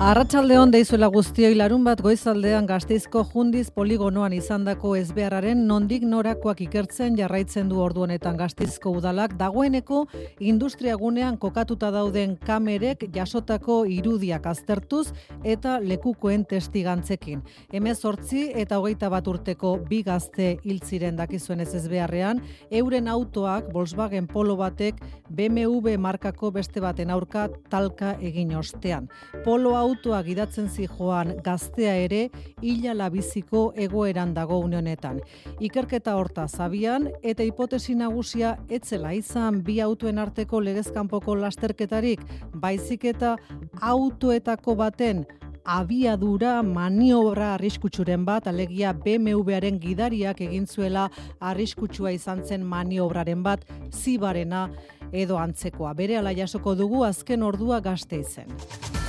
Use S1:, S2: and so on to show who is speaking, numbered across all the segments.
S1: Arratsaldeon deizuela guztioi larun bat goizaldean gazteizko jundiz poligonoan izandako ezbeharraren nondik norakoak ikertzen jarraitzen du ordu honetan gazteizko udalak dagoeneko industriagunean kokatuta dauden kamerek jasotako irudiak aztertuz eta lekukoen testigantzekin. Hemez hortzi eta hogeita bat urteko bi gazte hiltziren dakizuen ez ezbeharrean, euren autoak Volkswagen Polo batek BMW markako beste baten aurka talka egin ostean. Polo autoa gidatzen zijoan gaztea ere hila labiziko egoeran dago unionetan. Ikerketa horta zabian eta hipotesi nagusia etzela izan bi autoen arteko legezkanpoko lasterketarik, baizik eta autoetako baten abiadura maniobra arriskutsuren bat, alegia BMW-aren gidariak egin zuela arriskutsua izan zen maniobraren bat, zibarena edo antzekoa. Bere ala jasoko dugu azken ordua gazte izen.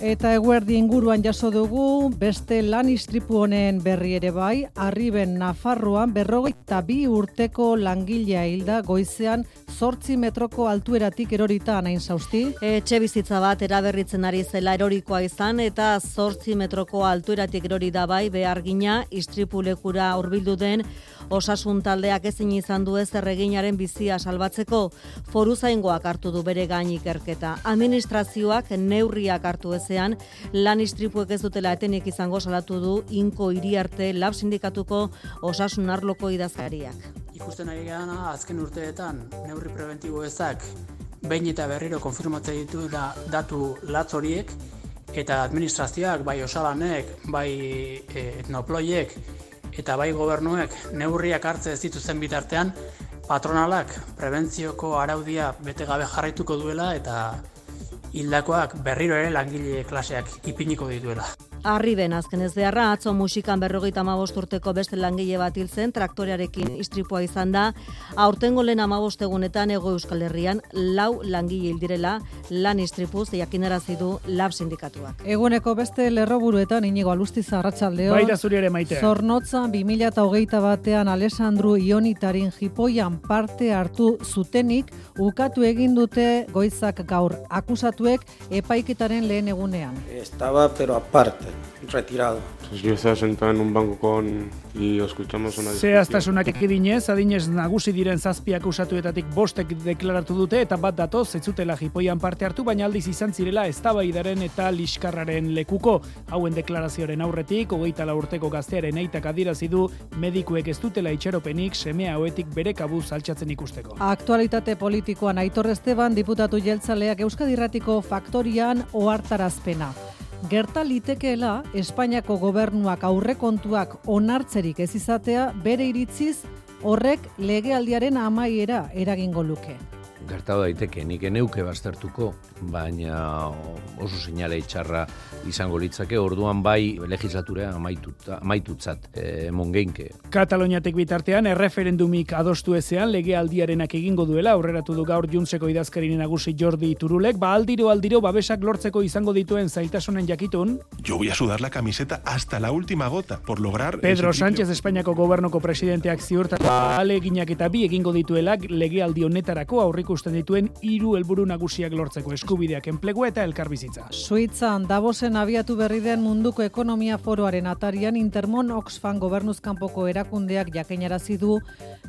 S1: Eta eguerdi inguruan jaso dugu, beste lan istripu honen berri ere bai, arriben Nafarroan berrogeita bi urteko langilea hilda goizean zortzi metroko altueratik erorita anain zauzti.
S2: Etxe bizitza bat eraberritzen ari zela erorikoa izan eta zortzi metroko altueratik erori da bai behargina istripu lekura urbildu den osasun taldeak ezin izan du ez erreginaren bizia salbatzeko foru zaingoak hartu du bere gain ikerketa. Administrazioak neurriak hartu ezean lan istripuek ez dutela etenik izango salatu du inko hiri arte lab sindikatuko osasun arloko idazkariak.
S3: Ikusten ari gara azken urteetan neurri preventibo ezak behin eta berriro konfirmatzen ditu da datu latz horiek eta administrazioak, bai osalanek, bai e, etnoploiek, eta bai gobernuek neurriak hartze ez dituzen bitartean patronalak prebentzioko araudia bete gabe jarraituko duela eta hildakoak berriro ere langile klaseak ipiniko dituela.
S2: Arriben azken ez beharra, atzo musikan berrogeita amabost urteko beste langile bat hil zen, traktorearekin istripua izan da, aurtengo lehen amabost egunetan ego euskal herrian, lau langile hildirela lan istripuz jakinarazi du lab sindikatuak.
S1: Eguneko beste lerroburuetan inigo alustiza arratsaldeo.
S4: Baita zuri ere maite.
S1: Zornotza 2008 batean Alessandru Ionitarin jipoian parte hartu zutenik, ukatu egin dute goizak gaur akusatuek epaiketaren lehen egunean.
S5: Estaba pero aparte retirado.
S6: Pues yo estaba sentado en un banco con y escuchamos una
S4: discusión. Zehaztasunak ekidinez, adinez nagusi diren zazpiak usatuetatik bostek deklaratu dute eta bat datoz ez zutela jipoian parte hartu, baina aldiz izan zirela eztabaidaren eta liskarraren lekuko. Hauen deklarazioaren aurretik, hogeita la urteko gaztearen eitak adirazi du medikuek ez dutela itxeropenik semea hoetik bere kabuz altxatzen ikusteko.
S1: Aktualitate politikoan Aitor Esteban diputatu jeltzaleak Euskadirratiko faktorian ohartarazpena. Gerta litekeela Espainiako gobernuak aurrekontuak onartzerik ez izatea bere iritziz horrek legealdiaren amaiera eragingo luke.
S7: Gerta daiteke, nik eneuke baztertuko, baina oso seinale itxarra izango litzake, orduan bai legislaturea amaituta, amaitutzat e, mongeinke.
S4: Kataloniatek bitartean, erreferendumik adostu ezean legealdiarenak egingo duela, aurreratu du gaur juntzeko idazkarin nagusi Jordi Turulek, ba aldiro aldiro babesak lortzeko izango dituen zailtasunen jakitun.
S8: Yo voy a sudar la camiseta hasta la última gota, por lograr...
S4: Pedro Sánchez Espainiako gobernoko presidenteak ziurtatu aleginak eta bi egingo dituela legealdi honetarako aurrikusten dituen hiru helburu nagusiak lortzeko eskubideak enplegua eta elkarbizitza.
S1: Suitzan Davosen abiatu berri den munduko ekonomia foroaren atarian Intermon Oxfam gobernuzkanpoko erakundeak jakinarazi du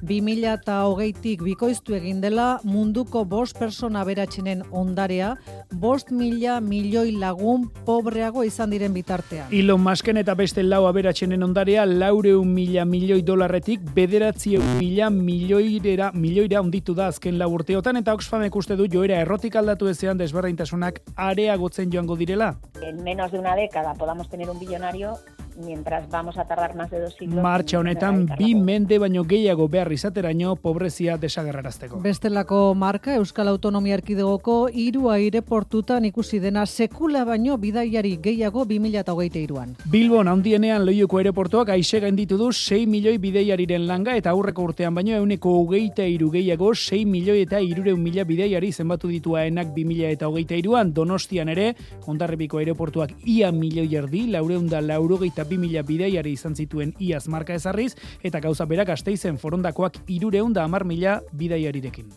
S1: 2008tik bikoiztu egin dela munduko bost persona beratsenen ondarea, bost mila milioi lagun pobreago izan diren bitartean.
S4: Elon Musken eta beste lau aberatsenen ondarea laureun mila milioi dolarretik bederatzi mila milioirera milioira onditu da azken lau urteotan eta Oxfamek uste du joera errotik aldatu ezean desberdintasunak areagotzen joango direla.
S9: En menos de una década podamos tener un billonario mientras vamos a tardar más de dos siglos.
S4: Marcha honetan bi mende baino gehiago behar izateraino pobrezia desagerrarazteko.
S1: Bestelako marka Euskal Autonomia Erkidegoko hiru aireportutan ikusi dena sekula baino bidaiari gehiago 2023an.
S4: Bilbon handienean loiuko aireportuak aixe gainditu du 6 milioi bidaiariren langa eta aurreko urtean baino euneko hogeita iru gehiago 6 milioi eta irureun mila bidaiari zenbatu dituaenak 2023an Donostian ere, ondarribiko aireportuak ia milioi erdi, laureunda laurogeita 2000 bideiari izan zituen iaz marka ezarriz, eta gauza berak gazteizen forondakoak irureun da amar mila bideiarirekin.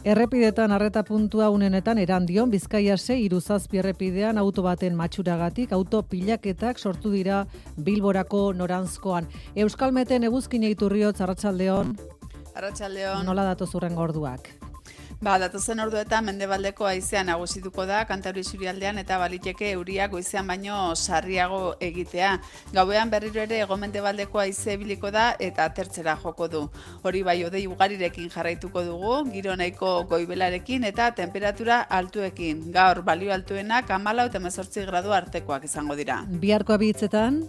S1: Errepidetan arreta puntua unenetan erandion, Bizkaia se iruzazpi errepidean auto baten matxuragatik auto pilaketak sortu dira Bilborako norantzkoan. Euskalmeten eguzkin eiturriot, Arratsaldeon.
S10: Arratsaldeon.
S1: Nola datu zurren gorduak?
S10: Ba, datozen orduetan mendebaldeko haizean nagusituko da kantauri surialdean eta baliteke euria goizean baino sarriago egitea. Gauean berriro ere ego mendebaldeko haize biliko da eta tertzera joko du. Hori bai odei ugarirekin jarraituko dugu, giro nahiko goibelarekin eta temperatura altuekin. Gaur balio altuenak amala eta mezortzi gradu artekoak izango dira.
S1: Biharko abitzetan?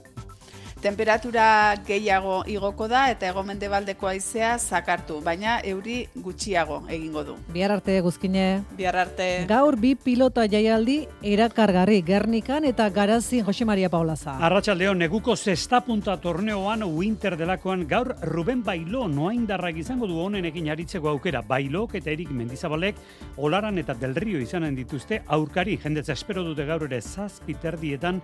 S10: Temperatura gehiago igoko da eta egomende baldeko aizea zakartu, baina euri gutxiago egingo du.
S1: Bihar arte guzkine.
S10: Bihar arte.
S1: Gaur bi pilota jaialdi erakargarri Gernikan eta Garazin Jose Maria Paulaza.
S11: Arratsaldeon neguko zesta punta torneoan Winter delakoan gaur Ruben Bailo noaindarrak izango du honenekin aritzeko aukera. Bailok eta Erik Mendizabalek Olaran eta Del Rio izanen dituzte aurkari jendetza espero dute gaur ere zazpiterdietan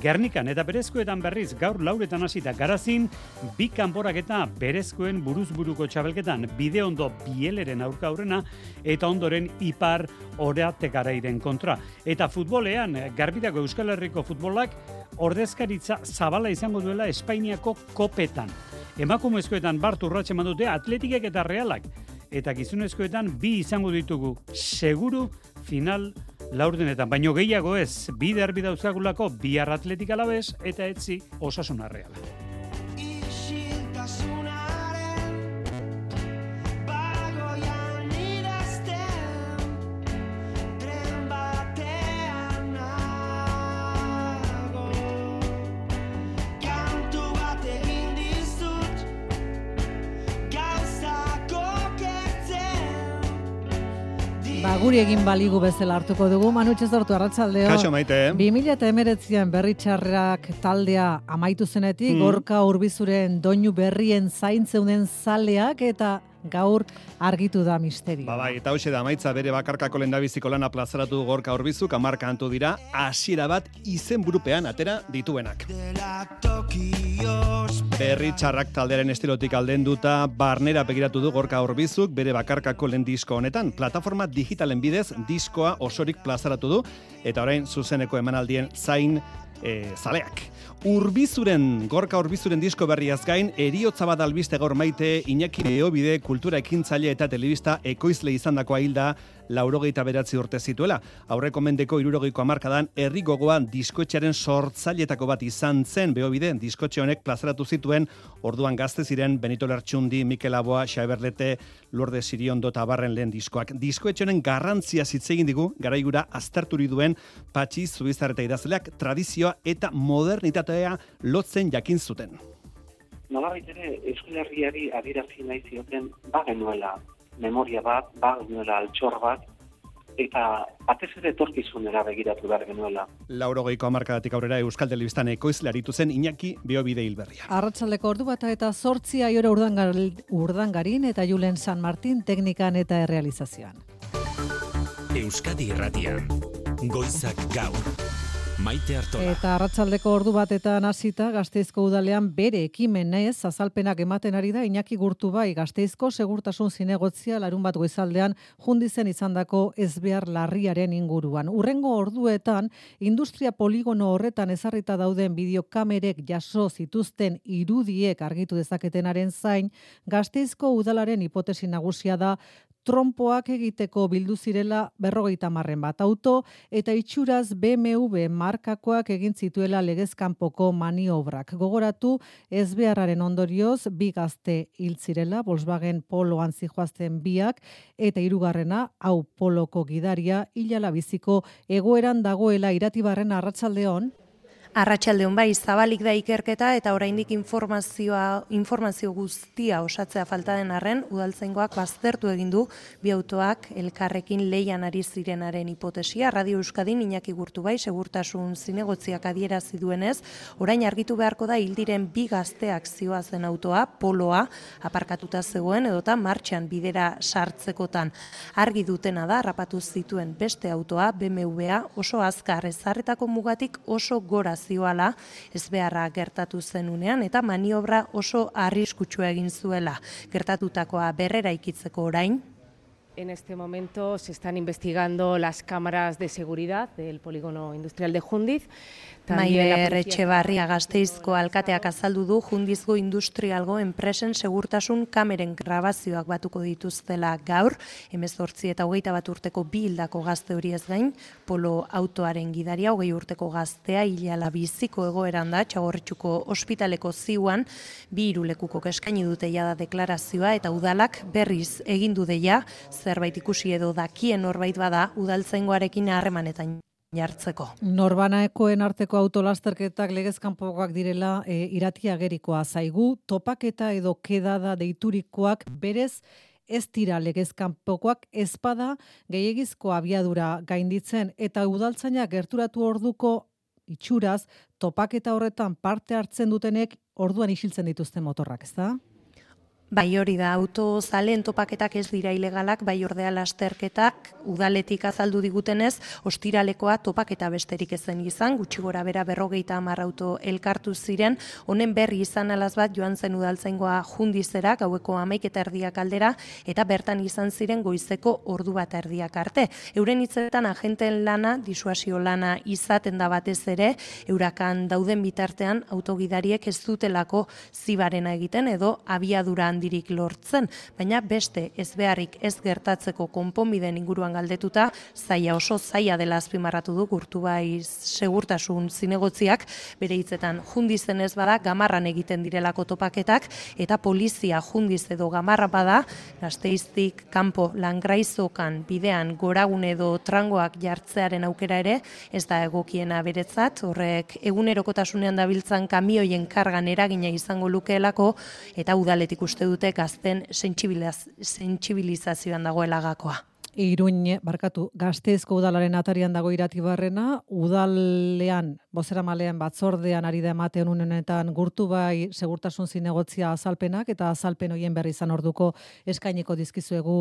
S11: Gernikan eta berezkoetan berriz gaur lau lauretan hasita garazin, bi kanporak eta berezkoen buruzburuko txabelketan bide ondo bieleren aurka aurrena eta ondoren ipar oreate garairen kontra. Eta futbolean, garbidako Euskal Herriko futbolak ordezkaritza zabala izango duela Espainiako kopetan. Emakumezkoetan bart urratxe mandute atletikek eta realak. Eta gizunezkoetan bi izango ditugu seguru final laurdenetan, baino gehiago ez, bi derbi dauzkagulako bihar atletik alabez eta etzi osasun arreala.
S1: Guri egin baligu bezala hartuko dugu, Manu Txezortu, arratsaldeo.
S12: Kaixo maite.
S1: 2008an berritxarrak taldea amaitu zenetik, mm. gorka urbizuren doinu berrien zaintzeunen zaleak eta gaur argitu da misterio.
S12: Ba, bai, eta hoxe da maitza bere bakarkako lendabiziko lana plazaratu gorka urbizuk, amarka antu dira, hasiera bat izen burupean atera dituenak. Berri txarrak taldearen estilotik aldenduta barnera begiratu du gorka horbizuk bere bakarkako lehen disko honetan. Plataforma digitalen bidez diskoa osorik plazaratu du eta orain zuzeneko emanaldien zain e, zaleak. Urbizuren, gorka urbizuren disko berriaz gain, eriotza bat albiste gaur maite, Iñaki Neobide, kultura ekintzaile eta telebista ekoizle izan dako hilda, laurogeita beratzi urte zituela. Aurreko mendeko irurogeiko amarkadan, herri gogoan diskoetxearen sortzailetako bat izan zen, beobide, diskotxe honek plazaratu zituen, orduan gazte ziren Benito Lertxundi, Mikel Aboa, Xaeberlete, Lorde Siriondo eta Barren lehen diskoak. Diskoetxe honen garrantzia zitzegin digu, garaigura azterturi duen patxi zubizarreta idazleak tradizioa eta modernitatea lotzen jakin zuten.
S13: Nolabait ere, Euskal Herriari nahi zioten, ba genuela memoria bat, ba genuela altxor bat, eta batez ere etorkizunera begiratu behar genuela.
S12: Lauro geiko amarkadatik aurrera Euskal Telebistan ekoizle aritu zen Iñaki Biobide Hilberria.
S1: Arratxaldeko ordu bat eta sortzi aiora urdangarin eta Julen San Martin teknikan eta errealizazioan.
S14: Euskadi Irratian, Goizak Gaur. Maite Artola.
S1: Eta arratsaldeko ordu batetan hasita Gasteizko udalean bere ekimenez azalpenak ematen ari da Iñaki Gurtu bai Gasteizko segurtasun zinegotzia larun bat goizaldean jundizen izandako ezbehar larriaren inguruan. Urrengo orduetan industria poligono horretan ezarrita dauden bideokamerek jaso zituzten irudiek argitu dezaketenaren zain Gasteizko udalaren hipotesi nagusia da trompoak egiteko bildu zirela berrogeita marren bat auto eta itxuraz BMW markakoak egin zituela legezkanpoko maniobrak. Gogoratu ez beharraren ondorioz bi gazte hil zirela Volkswagen Poloan zijoazten biak eta hirugarrena hau Poloko gidaria hilala biziko egoeran dagoela iratibarren arratsaldeon
S15: Arratxaldeon bai, zabalik da ikerketa eta oraindik informazioa, informazio guztia osatzea falta den arren, udaltzengoak baztertu egin du bi autoak elkarrekin leian ari zirenaren hipotesia. Radio Euskadin Iñaki Gurtu bai, segurtasun zinegotziak adierazi duenez, orain argitu beharko da hildiren bi gazteak zioa zen autoa, poloa, aparkatuta zegoen edota martxan bidera sartzekotan. Argi dutena da, rapatu zituen beste autoa, BMW-a, oso azkar ezarretako mugatik oso gora zioala, ez beharra gertatu zenunean, eta maniobra oso arriskutsua egin zuela. Gertatutakoa berrera ikitzeko orain,
S16: En este momento se están investigando las cámaras de seguridad del polígono industrial de Jundiz.
S15: Maider Etxebarria gazteizko alkateak azaldu du Jundizgo industrialgo enpresen segurtasun kameren grabazioak batuko dituztela gaur, emezortzi eta hogeita bat urteko bi hildako gazte hori ez gain, polo autoaren gidaria hogei urteko gaztea hilala biziko egoeran da, txagorritxuko ospitaleko ziuan, bi irulekuko keskaini dute jada deklarazioa eta udalak berriz egindu deia, zerbait ikusi edo dakien norbait bada udaltzaingoarekin harremanetan jartzeko.
S1: Norbanaekoen arteko autolasterketak legezkanpokoak direla e, iratia gerikoa zaigu, topaketa edo kedada deiturikoak berez ez dira legezkanpokoak ezpada gehiagizko abiadura gainditzen eta udaltzainak gerturatu orduko itxuraz topaketa horretan parte hartzen dutenek orduan isiltzen dituzte motorrak, ez da?
S15: Bai hori da, auto zalen topaketak ez dira ilegalak, bai ordea lasterketak, udaletik azaldu digutenez, ostiralekoa topaketa besterik ezen izan, gutxi gora bera berrogeita amar auto elkartu ziren, honen berri izan alaz bat joan zen udaltzaingoa jundizera, gaueko amaik eta erdiak aldera, eta bertan izan ziren goizeko ordu bat erdiak arte. Euren hitzetan agenten lana, disuasio lana izaten da batez ere, eurakan dauden bitartean autogidariek ez dutelako zibarena egiten edo abiaduran handirik lortzen, baina beste ez beharrik ez gertatzeko konponbideen inguruan galdetuta, zaia oso zaia dela azpimarratu du gurtu bai segurtasun zinegotziak, bere hitzetan jundizen ez bada, gamarran egiten direlako topaketak, eta polizia jundiz edo gamarra bada, gazteiztik kanpo langraizokan bidean goragun edo trangoak jartzearen aukera ere, ez da egokiena beretzat, horrek egunerokotasunean dabiltzan kamioien kargan eragina izango lukeelako, eta udaletik uste dute gazten sentsibilizazioan dagoela gakoa.
S1: Iruin, barkatu, gazteizko udalaren atarian dago irati barrena, udalean, bozera malean batzordean ari da ematen unenetan gurtu bai segurtasun zinegotzia azalpenak eta azalpen hoien berri izan orduko eskainiko dizkizuegu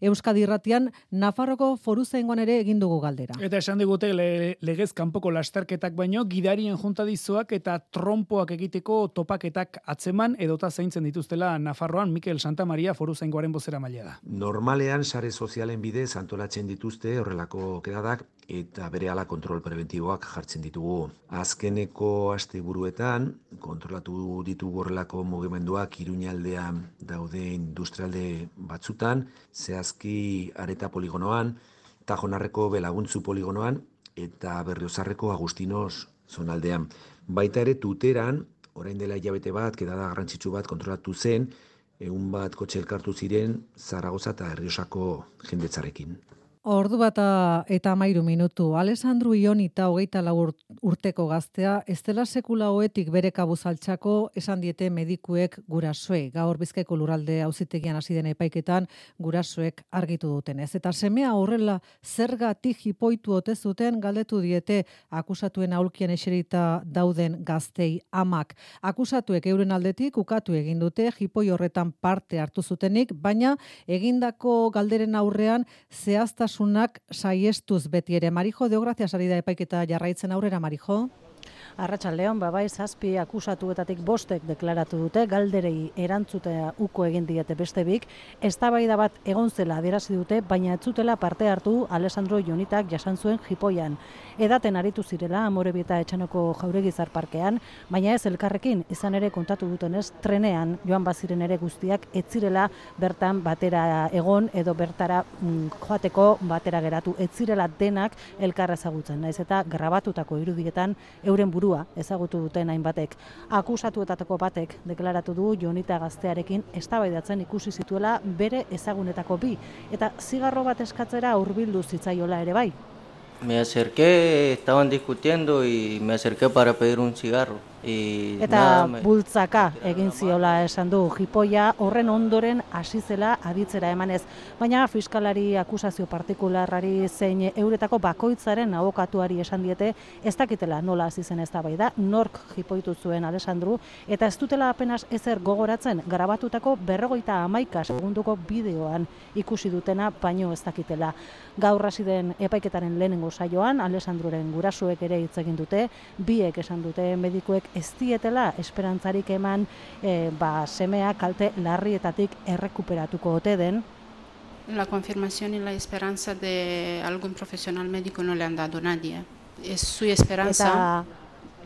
S1: Euskadi Irratian Nafarroko foru zaingoan ere egin dugu galdera.
S4: Eta esan digute le, legez kanpoko lasterketak baino gidarien junta dizuak eta trompoak egiteko topaketak atzeman edota zaintzen dituztela Nafarroan Mikel Santa Maria foru zaingoaren bozera maila da.
S17: Normalean sare sozialen bidez antolatzen dituzte horrelako kedadak eta bere ala kontrol preventiboak jartzen ditugu. Azkeneko asteburuetan kontrolatu ditugu horrelako mugimenduak Iruñaldean daude industrialde batzutan, zehaz zehazki areta poligonoan, tajonarreko belaguntzu poligonoan, eta berriozarreko agustinos zonaldean. Baita ere tuteran, orain dela hilabete bat, kedada garrantzitsu bat kontrolatu zen, egun bat kotxe elkartu ziren, Zaragoza eta Herriosako jendetzarekin.
S1: Ordu bata eta mairu minutu. Alessandru Ionita hogeita lau urteko gaztea, ez dela sekula hoetik bere kabuzaltxako esan diete medikuek gurasoe. Gaur bizkaiko luralde auzitegian hasi den epaiketan gurasoek argitu duten. Ez eta semea horrela zergatik hipoitu ote zuten galdetu diete akusatuen aulkien eserita dauden gaztei amak. Akusatuek euren aldetik ukatu egin dute hipoi horretan parte hartu zutenik, baina egindako galderen aurrean zehaztasun osasunak saiestuz beti ere. Marijo, deo gracias ari da epaiketa jarraitzen aurrera, Marijo.
S18: Arratxaldeon, babai, zazpi akusatuetatik bostek deklaratu dute, galderei erantzutea uko egin diete beste bik, ez bat egon zela adierazi dute, baina ez zutela parte hartu Alessandro Jonitak jasan zuen jipoian. Edaten aritu zirela, amorebieta etxanoko jauregizar parkean, baina ez elkarrekin, izan ere kontatu dutenez, trenean joan baziren ere guztiak, ez zirela bertan batera egon, edo bertara mm, joateko batera geratu, ez zirela denak elkarra ezagutzen, naiz eta grabatutako irudietan euren buru burua ezagutu duten hainbatek. Akusatuetatako batek deklaratu du Jonita gaztearekin eztabaidatzen ikusi zituela bere ezagunetako bi eta zigarro bat eskatzera hurbildu zitzaiola ere bai.
S19: Me acerqué, estaban discutiendo y me acerqué para pedir un cigarro. Y
S18: Eta
S19: nada, me-
S18: bultzaka egin ziola esan du jipoia horren ondoren hasi zela aditzera emanez. Baina fiskalari akusazio partikularrari zein euretako bakoitzaren abokatuari esan diete ez dakitela nola hasi zen eztabaida, nork jipoitu zuen Alessandru eta ez dutela apenas ezer gogoratzen grabatutako berrogeita hamaika segunduko bideoan ikusi dutena baino ez dakitela. Gaur hasi den epaiketaren lehenengo saioan Alessandruren gurasuek ere hitz egin dute, biek esan dute medikuek ez dietela esperantzarik eman e, ba, semea kalte larrietatik errekuperatuko ote den,
S20: La confirmación y la esperanza de algún profesional médico no le han dado nadie. Es su esperanza.
S18: Eta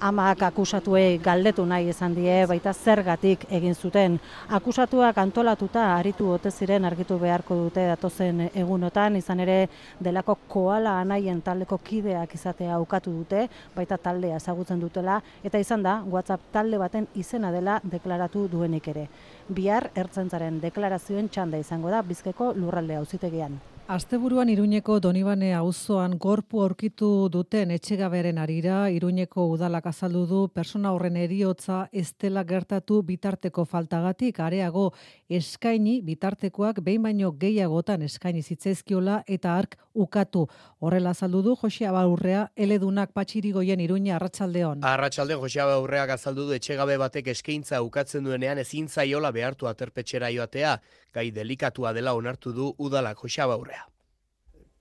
S18: amak akusatuei galdetu nahi izan die, baita zergatik egin zuten. Akusatuak antolatuta aritu ote ziren argitu beharko dute datozen egunotan, izan ere delako koala anaien taldeko kideak izatea aukatu dute, baita taldea ezagutzen dutela, eta izan da, WhatsApp talde baten izena dela deklaratu duenik ere. Bihar ertzentzaren deklarazioen txanda izango da bizkeko lurralde auzitegian.
S1: Asteburuan Iruñeko Donibane auzoan gorpu aurkitu duten etxegaberen arira, Iruñeko udalak azaldu du persona horren eriotza ez dela gertatu bitarteko faltagatik, areago eskaini bitartekoak behin baino gehiagotan eskaini zitzaizkiola eta ark ukatu. Horrela azaldu du Jose Abaurrea eledunak patxirigoien Iruña arratsaldeon.
S21: Arratsalde Joseba Aurreak azaldu du etxegabe batek eskaintza ukatzen duenean ezin zaiola behartu aterpetxera joatea, gai delikatua dela onartu du udalak Joseba Aurrea.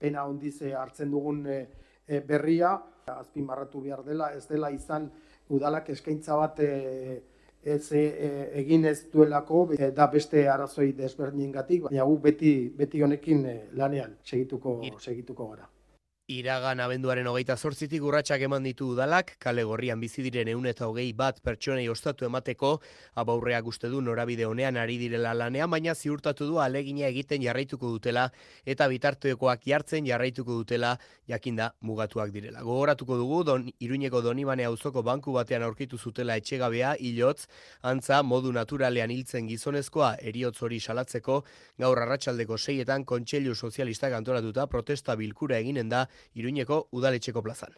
S5: Pena hondiz eh, hartzen dugun eh, eh, berria, azpimarratu behar dela, ez dela izan udalak eskaintza bat ez eh, egin ez duelako, eh, da beste arazoi desberdinengatik, baina gu beti, beti honekin eh, lanean segituko, segituko gara.
S21: Iragan abenduaren hogeita zortzitik urratsak eman ditu udalak, kale gorrian bizi diren eun eta hogei bat pertsonei ostatu emateko, abaurreak uste du norabide honean ari direla lanean, baina ziurtatu du alegina egiten jarraituko dutela eta bitartekoak jartzen jarraituko dutela jakinda mugatuak direla. Gogoratuko dugu, don, Iruñeko Donibane auzoko banku batean aurkitu zutela etxegabea, hilotz, antza modu naturalean hiltzen gizonezkoa eriotz hori salatzeko, gaur arratsaldeko seietan kontseilu sozialistak antolatuta protesta bilkura eginen da Iruñeko udaletxeko plazan.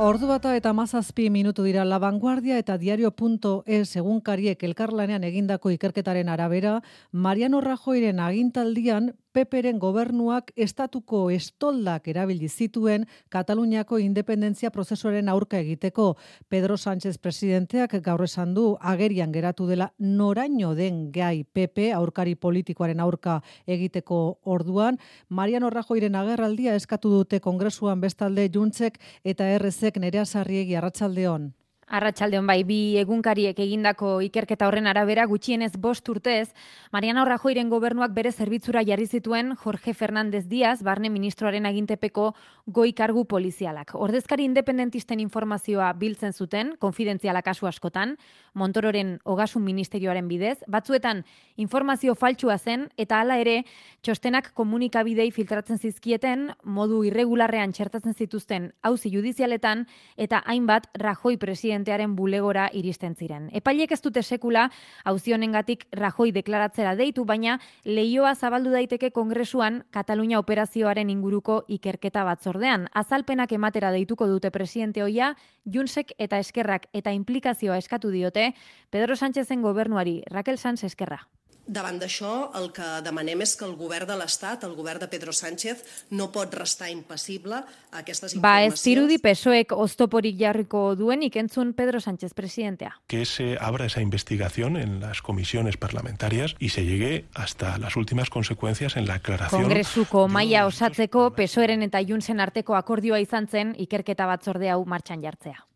S1: Ordu bata eta mazazpi minutu dira La Vanguardia eta Diario.es egunkariek elkarlanean egindako ikerketaren arabera, Mariano Rajoyren agintaldian PPren gobernuak estatuko estoldak erabili zituen Kataluniako independentzia prozesuaren aurka egiteko. Pedro Sánchez presidenteak gaur esan du agerian geratu dela noraino den gai PP aurkari politikoaren aurka egiteko orduan. Mariano Rajoyren agerraldia eskatu dute kongresuan bestalde Juntzek eta RZek nerea sarriegi arratsaldeon.
S22: Arratsaldeon bai, bi egunkariek egindako ikerketa horren arabera gutxienez bost urtez, Mariano Rajoyren gobernuak bere zerbitzura jarri zituen Jorge Fernández Díaz, barne ministroaren agintepeko goi kargu polizialak. Ordezkari independentisten informazioa biltzen zuten, konfidentziala kasu askotan, Montororen ogasun ministerioaren bidez, batzuetan informazio faltsua zen, eta hala ere, txostenak komunikabidei filtratzen zizkieten, modu irregularrean txertatzen zituzten auzi judizialetan, eta hainbat Rajoy presidentearen bulegora iristen ziren. Epailek ez dute sekula, auzi honengatik Rajoy deklaratzera deitu, baina leioa zabaldu daiteke kongresuan Katalunia operazioaren inguruko ikerketa batzordean. Azalpenak ematera deituko dute presidente hoia, Junsek eta Eskerrak eta implikazioa eskatu diote Pedro Sánchezen gobernuari, Raquel Sanz Eskerra.
S23: Davant d'això, el que demanem és que el govern de l'Estat, el govern de Pedro Sánchez, no pot restar impassible a aquestes
S22: Ba ez
S23: informacions.
S22: zirudi pesoek oztoporik jarriko duenik entzun Pedro Sánchez presidentea.
S8: que se abra esa investigación en las comisiones parlamentarias y se llegue hasta las últimas consecuencias en la aclaración.
S22: Kongresuko maila osatzeko pesoeren eta junsen arteko akordioa izan zen ikerketa batzorde hau martxan jartzea.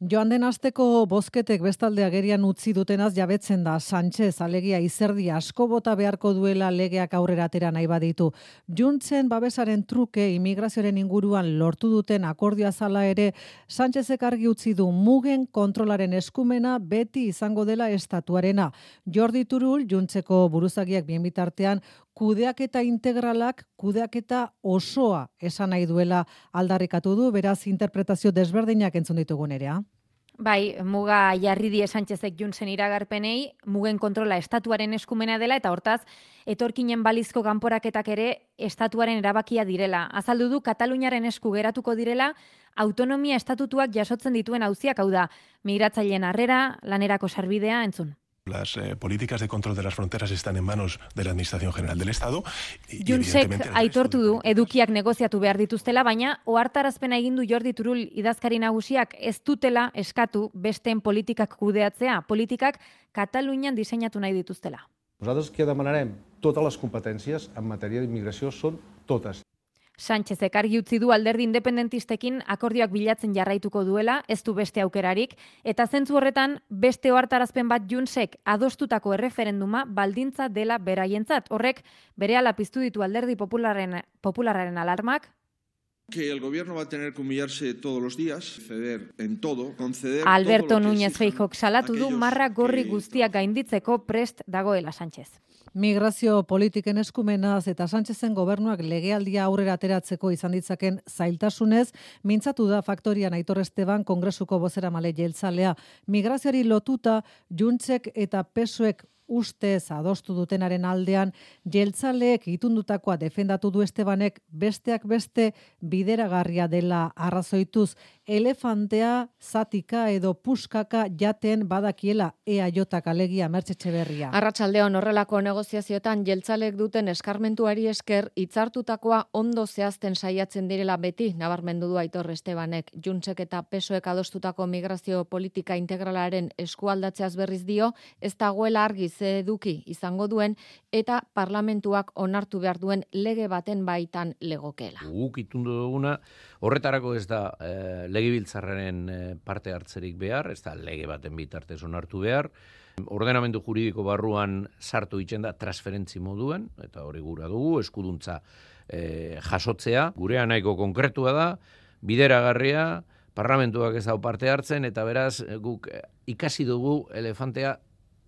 S1: Joan den asteko bozketek bestalde agerian utzi dutenaz jabetzen da Sánchez alegia izerdi asko bota beharko duela legeak aurrera atera nahi baditu. Juntzen babesaren truke imigrazioaren inguruan lortu duten akordioa zala ere Sánchezek argi utzi du mugen kontrolaren eskumena beti izango dela estatuarena. Jordi Turul Juntzeko buruzagiak bien bitartean kudeaketa integralak kudeaketa osoa esan nahi duela aldarrikatu du, beraz interpretazio desberdinak entzun ditugun erea.
S22: Bai, muga jarri die Sánchezek Junsen iragarpenei, mugen kontrola estatuaren eskumena dela eta hortaz etorkinen balizko kanporaketak ere estatuaren erabakia direla. Azaldu du Kataluniaren esku geratuko direla autonomia estatutuak jasotzen dituen auziak hau da. Migratzaileen harrera, lanerako sarbidea entzun.
S8: Las eh, políticas de control de las fronteras están en manos de la Administración General del Estado. Y,
S22: Junsek aitortu du edukiak negoziatu behar dituztela, baina ohartarazpena egin du Jordi Turul idazkari nagusiak ez dutela eskatu besteen politikak kudeatzea, politikak Katalunian diseinatu nahi dituztela.
S24: Nosaltres que demanarem totes les competències en matèria d'immigració són totes.
S22: Sánchez argi utzi du alderdi independentistekin akordioak bilatzen jarraituko duela, ez du beste aukerarik, eta zentzu horretan beste ohartarazpen bat junsek adostutako erreferenduma baldintza dela beraientzat. Horrek bere ala piztu ditu alderdi popularren, popularraren alarmak,
S25: que el gobierno va a tener que humillarse todos los días, ceder en todo, conceder
S22: Alberto
S25: todo
S22: Núñez Feijok salatu du marra gorri guztiak gainditzeko prest dagoela Sánchez.
S1: Migrazio politiken eskumenaz eta Sánchezen gobernuak legealdia aurrera ateratzeko izan ditzaken zailtasunez, mintzatu da faktorian Aitor Esteban kongresuko bozera male jeltzalea. Migrazioari lotuta, juntzek eta pesuek ustez adostu dutenaren aldean, jeltzaleek itundutakoa defendatu du Estebanek besteak beste bideragarria dela arrazoituz, elefantea, zatika edo puskaka jaten badakiela ea jotak alegia mertxetxe berria.
S19: Arratxaldeon horrelako negoziazioetan jeltzalek duten eskarmentuari esker hitzartutakoa ondo zehazten saiatzen direla beti, nabarmendu du aitor Estebanek, juntzek eta pesoek adostutako migrazio politika integralaren eskualdatzeaz berriz dio, ez dagoela argi ze eduki izango duen eta parlamentuak onartu behar duen lege baten baitan legokela.
S7: Guk itundu duguna, horretarako ez da e, legibiltzarren eh, parte hartzerik behar, ez da lege baten bitartez onartu behar, ordenamendu juridiko barruan sartu itzen da transferentzi moduen, eta hori gura dugu, eskuduntza e, jasotzea, gurea nahiko konkretua da, bideragarria, parlamentuak ez dau parte hartzen, eta beraz guk ikasi dugu elefantea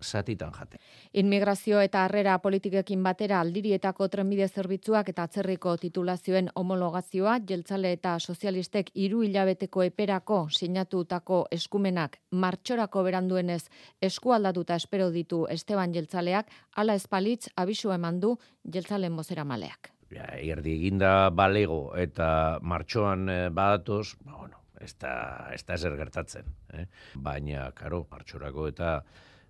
S7: satitan jate.
S19: Inmigrazio eta harrera politikekin batera aldirietako trenbide zerbitzuak eta atzerriko titulazioen homologazioa, jeltzale eta sozialistek hiru hilabeteko eperako sinatutako eskumenak martxorako beranduenez eskualdatuta espero ditu Esteban jeltzaleak, ala espalitz abisu eman du jeltzalen bozera maleak.
S7: Ja, erdi eginda balego eta martxoan eh, badatoz, ba, bueno, ez da, ez da ezer gertatzen. Eh? Baina, karo, martxorako eta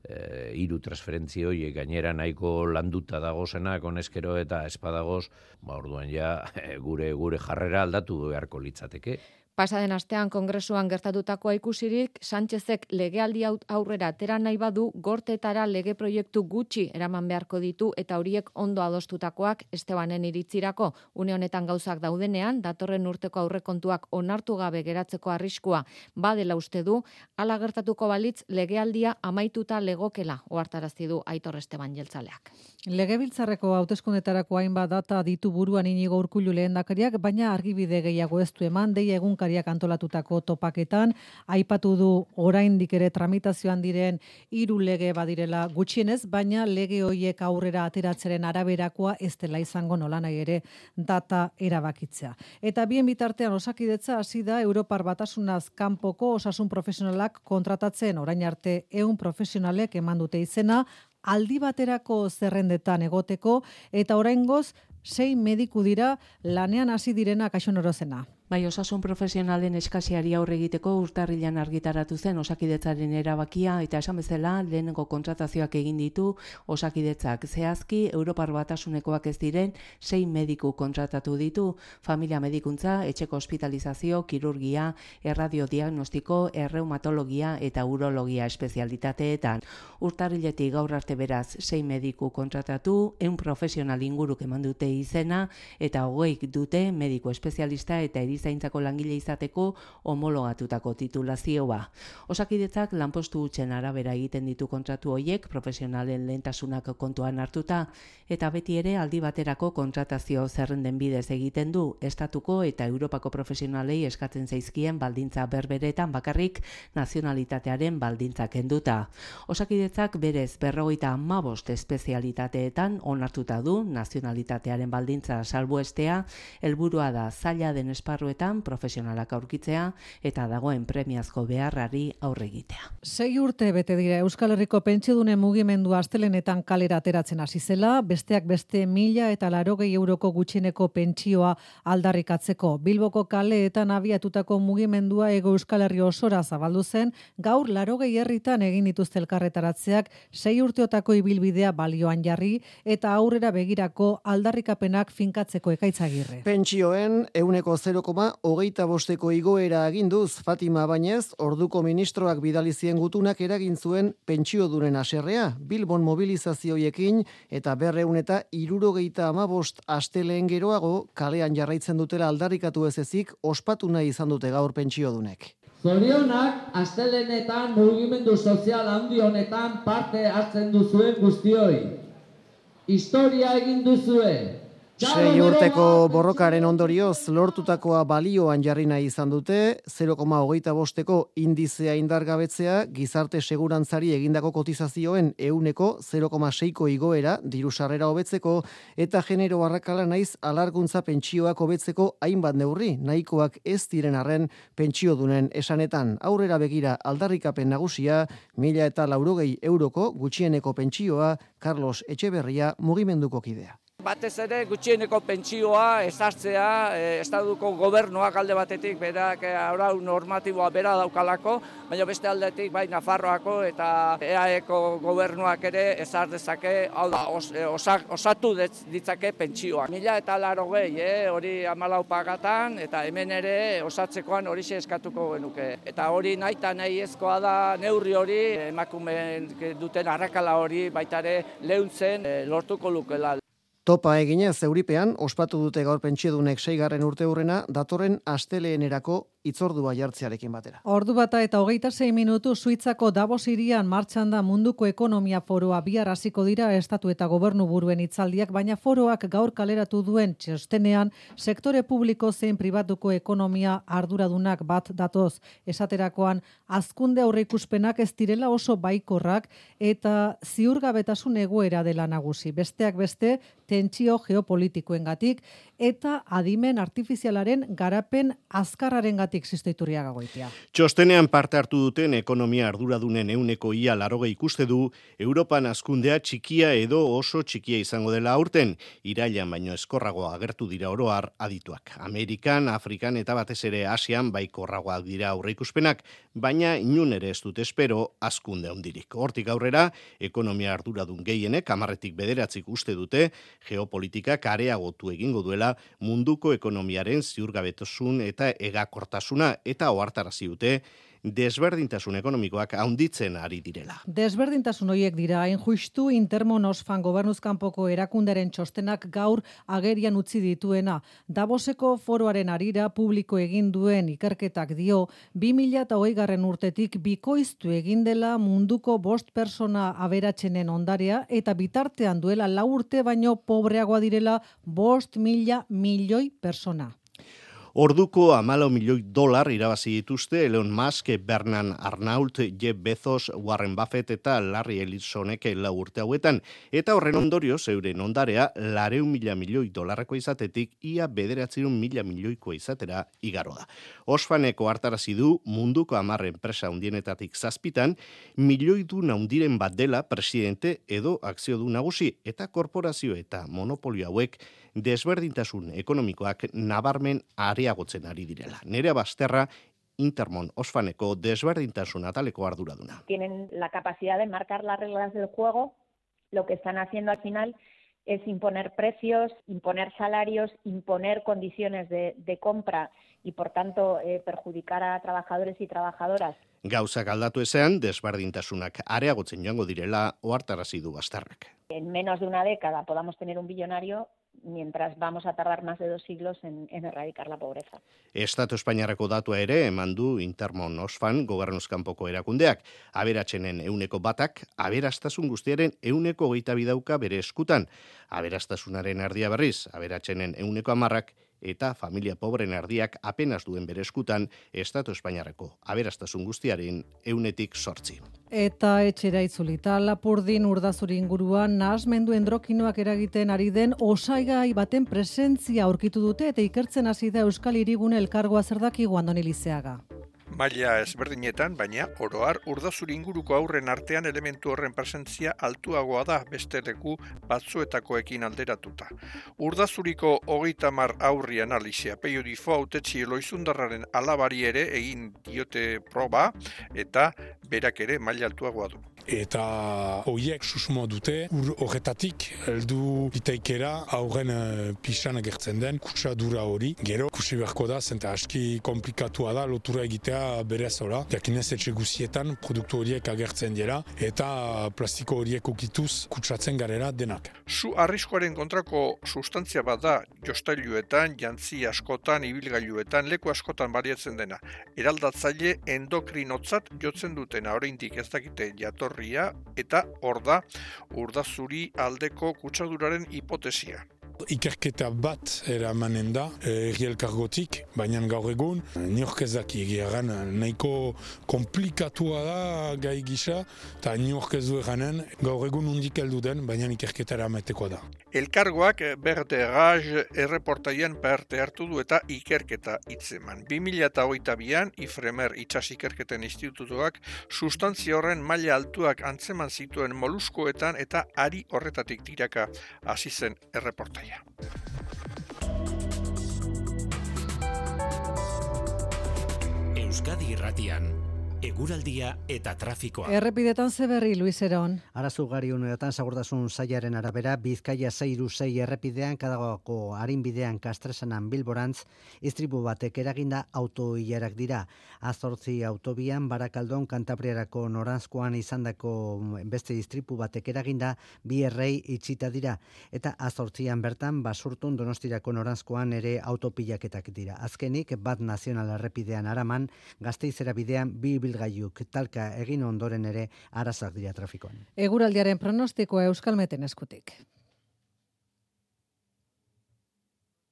S7: e, iru transferentzio horiek gainera nahiko landuta dagozenak oneskero eta espadagoz, ba orduan ja gure gure jarrera aldatu beharko litzateke.
S19: Pasaden astean kongresuan gertatutakoa ikusirik, Sánchezek legealdi aurrera atera nahi badu, gortetara lege proiektu gutxi eraman beharko ditu eta horiek ondo adostutakoak Estebanen iritzirako. Une honetan gauzak daudenean, datorren urteko aurrekontuak onartu gabe geratzeko arriskua badela uste du, ala gertatuko balitz legealdia amaituta legokela, ohartarazi du Aitor Esteban jeltzaleak.
S1: Legebiltzarreko hauteskundetarako hainbat data ditu buruan inigo urkullu lehendakariak, baina argibide gehiago ez du eman, deia egun egunkariak antolatutako topaketan, aipatu du oraindik ere tramitazioan diren hiru lege badirela gutxienez, baina lege hoiek aurrera ateratzeren araberakoa ez dela izango nola nahi ere data erabakitzea. Eta bien bitartean osakidetza hasi da Europar batasunaz kanpoko osasun profesionalak kontratatzen orain arte ehun profesionalek eman dute izena, aldi baterako zerrendetan egoteko eta oraingoz sei mediku dira lanean hasi direna kaixon orozena.
S26: Bai, osasun profesionalen eskasiari aurre egiteko urtarrilan argitaratu zen osakidetzaren erabakia eta esan bezala lehenengo kontratazioak egin ditu osakidetzak. Zehazki, Europar batasunekoak ez diren, sei mediku kontratatu ditu, familia medikuntza, etxeko hospitalizazio, kirurgia, erradiodiagnostiko, erreumatologia eta urologia espezialitateetan. Urtarriletik gaur arte beraz, sei mediku kontratatu, eun profesional inguruk eman dute izena, eta hogeik dute mediku espezialista eta eriz zaintzako langile izateko homologatutako titulazioa. Osakidetzak lanpostu utzen arabera egiten ditu kontratu hoiek profesionalen lehentasunak kontuan hartuta eta beti ere aldi baterako kontratazio zerrenden bidez egiten du estatuko eta Europako profesionalei eskatzen zaizkien baldintza berberetan bakarrik nazionalitatearen baldintzak kenduta. Osakidetzak berez berrogeita amabost espezialitateetan onartuta du nazionalitatearen baldintza salbuestea, helburua da zaila den esparru zentroetan profesionalak aurkitzea eta dagoen premiazko beharrari aurre egitea.
S1: Sei urte bete dira Euskal Herriko pentsiodunen mugimendu astelenetan kalera ateratzen hasi zela, besteak beste mila eta larogei euroko gutxineko pentsioa aldarrikatzeko. Bilboko kaleetan abiatutako mugimendua ego Euskal Herri osora zabaldu zen, gaur larogei herritan egin dituzte elkarretaratzeak sei urteotako ibilbidea balioan jarri eta aurrera begirako aldarrikapenak finkatzeko ekaitzagirre.
S27: Pentsioen euneko 0,hogeita bosteko igoera aginduz Fatima Bainez, orduko ministroak bidalizien gutunak eragin zuen pentsio duren aserrea, Bilbon mobilizazioiekin eta berreun eta irurogeita amabost asteleen geroago kalean jarraitzen dutela aldarrikatu ez ezik ospatu nahi izan dute gaur pentsio dunek.
S28: Zorionak, astelenetan mugimendu sozial handi honetan parte hartzen duzuen guztioi. Historia egin duzue,
S27: Sei urteko borrokaren ondorioz lortutakoa balioan jarri nahi izan dute, 0,hogeita bosteko indizea indargabetzea gizarte segurantzari egindako kotizazioen euneko 0,6ko igoera diru sarrera hobetzeko eta genero barrakala naiz alarguntza pentsioak hobetzeko hainbat neurri, nahikoak ez diren arren pentsio dunen esanetan. Aurrera begira aldarrikapen nagusia, mila eta laurogei euroko gutxieneko pentsioa Carlos Etxeberria mugimenduko kidea
S29: batez ere gutxieneko pentsioa ezartzea e, estaduko gobernuak alde batetik berak e, aurau normatiboa bera daukalako, baina beste aldetik bai Nafarroako eta EAEko gobernuak ere ezar dezake, hau da, os, e, osatu ditzake pentsioak. Mila eta laro gehi, eh, hori amalau pagatan, eta hemen ere osatzekoan hori eskatuko genuke. Eta hori nahi eta nahi ezkoa da neurri hori, emakumeen duten arrakala hori baitare lehuntzen e, lortuko lukela.
S27: Topa eginez Euripean ospatu dute gaur pentsiodunek seigarren urte hurrena datorren asteleenerako itzordua jartzearekin batera.
S1: Ordu bata eta hogeita zei minutu Suitzako Davos irian martxan da munduko ekonomia foroa bihar hasiko dira estatu eta gobernu buruen itzaldiak, baina foroak gaur kaleratu duen txostenean sektore publiko zein pribatuko ekonomia arduradunak bat datoz. Esaterakoan, azkunde aurreikuspenak ez direla oso baikorrak eta ziurgabetasun egoera dela nagusi. Besteak beste, tentsio geopolitikoengatik eta adimen artifizialaren garapen azkarraren gatik zizteituria gagoitia.
S30: Txostenean parte hartu duten ekonomia arduradunen euneko ia laroge ikuste du, Europan azkundea txikia edo oso txikia izango dela aurten, irailan baino eskorrago agertu dira oroar adituak. Amerikan, Afrikan eta batez ere Asian baikorragoak dira aurre ikuspenak, baina inun ere ez dut espero azkunde hondirik. Hortik aurrera, ekonomia arduradun gehienek, amarretik bederatzik uste dute, geopolitika kareagotu egingo duela munduko ekonomiaren ziurgabetosun eta egakortasuna eta ohartarazi dute desberdintasun ekonomikoak haunditzen ari direla.
S1: Desberdintasun horiek dira, hain justu Intermon Osfan gobernuzkanpoko erakundaren txostenak gaur agerian utzi dituena. Daboseko foroaren arira publiko egin duen ikerketak dio, 2008 garren urtetik bikoiztu egin dela munduko bost persona aberatzenen ondarea eta bitartean duela lau urte baino pobreagoa direla bost mila milioi persona.
S30: Orduko amalo milioi dolar irabazi dituzte Elon Musk, Bernan Arnault, Jeff Bezos, Warren Buffett eta Larry Ellisonek lau urte hauetan. Eta horren ondorio, zeuren ondarea, lareun mila milioi dolarreko izatetik, ia bederatzerun mila milioiko izatera igaro da. Osfaneko hartarazi du munduko amarre enpresa undienetatik zazpitan, milioi du naundiren bat dela presidente edo akzio du nagusi eta korporazio eta monopolio hauek desberdintasun ekonomikoak nabarmen areagotzen ari direla. Nerea Basterra Intermon Osfaneko desberdintasun ataleko arduraduna.
S31: Tienen la capacidad de marcar las reglas del juego, lo que están haciendo al final es imponer precios, imponer salarios, imponer condiciones de, de compra y por tanto eh, perjudicar a trabajadores y trabajadoras.
S30: Gauzak aldatu ezean, desberdintasunak areagotzen joango direla ohartarazi du Bastarrak.
S31: En menos de una década podamos tener un billonario mientras vamos a tardar más de dos siglos en, en erradicar la pobreza.
S30: Estatu Espainiarreko datua ere eman du Intermon Osfan gobernuzkanpoko erakundeak. Aberatzenen euneko batak, aberastasun guztiaren euneko geita bidauka bere eskutan. Aberastasunaren ardia berriz, aberatzenen euneko amarrak, eta familia pobren erdiak apenas duen bere eskutan Estatu Espainiarreko aberastasun guztiaren eunetik sortzi.
S1: Eta etxera itzulita lapurdin urdazuri inguruan nahasmendu endrokinoak eragiten ari den osaigai baten presentzia aurkitu dute eta ikertzen hasi da Euskal Hirigune elkargoa zerdaki guandoni lizeaga.
S32: Maila ezberdinetan, baina oroar urdazuri inguruko aurren artean elementu horren presentzia altuagoa da beste leku batzuetakoekin alderatuta. Urdazuriko hogeita mar aurri analizia peio difo autetxi eloizundarraren alabari ere egin diote proba eta berak ere maila altuagoa du
S33: eta hoiek susmo dute ur horretatik heldu litaikera aurren uh, pisan agertzen den kutsadura hori. Gero kusi beharko da zenta aski komplikatua da lotura egitea berez ora jakinez etxe guzietan produktu horiek agertzen dira eta plastiko horiek ukituz kutsatzen garera denak.
S32: Su arriskoaren kontrako sustantzia bat da jostailuetan, jantzi askotan, ibilgailuetan, leku askotan bariatzen dena. Eraldatzaile endokrinotzat jotzen dutena, oraindik ez dakite jator eta hor da urdazuri aldeko kutsaduraren hipotesia.
S33: Ikerketa bat eramanen da erri elkargotik, baina gaur egun niork ez daki egiaran nahiko komplikatua da gai gisa eta niork ez du eranen gaur egun undik heldu den, baina ikerketa eramateko da.
S32: Elkargoak berde gaz erreportaian parte hartu du eta ikerketa itzeman. 2008an Ifremer itxas ikerketen institutuak sustantzia horren maila altuak antzeman zituen moluskoetan eta ari horretatik tiraka hasi zen erreportaia.
S14: Euskadi Irratian eguraldia eta trafikoa.
S1: Errepidetan zeberri, Luis Eron.
S34: Arazu gari honetan sagurtasun zaiaren arabera, Bizkaia 6 errepidean, kadagoko harinbidean kastresanan bilborantz, istribu batek eraginda autoiarak dira. Azortzi autobian, barakaldon kantabriarako norantzkoan izandako beste istripu batek eraginda, bi errei itxita dira. Eta azortzian bertan, basurtun donostirako norantzkoan ere autopilaketak dira. Azkenik, bat nazional errepidean araman, gazteizera bidean, bi ibilgailuk talka egin ondoren ere arazak dira trafikoan.
S1: Eguraldiaren pronostikoa Euskalmeten eskutik.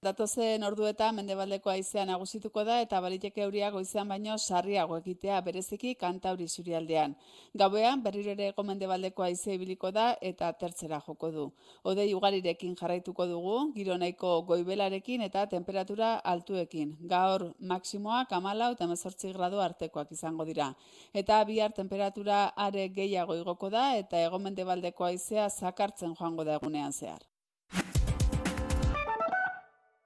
S10: Datozen ordueta mendebaldeko haizea nagusituko da eta baliteke euria goizean baino sarriago egitea bereziki kantauri zurialdean. Gauean berriro ere ego mendebaldeko haizea ibiliko da eta tertzera joko du. Odei ugarirekin jarraituko dugu, giro nahiko goibelarekin eta temperatura altuekin. Gaur maksimoak amalau eta mezortzi gradu artekoak izango dira. Eta bihar temperatura are gehiago igoko da eta ego mendebaldeko haizea zakartzen joango da egunean zehar.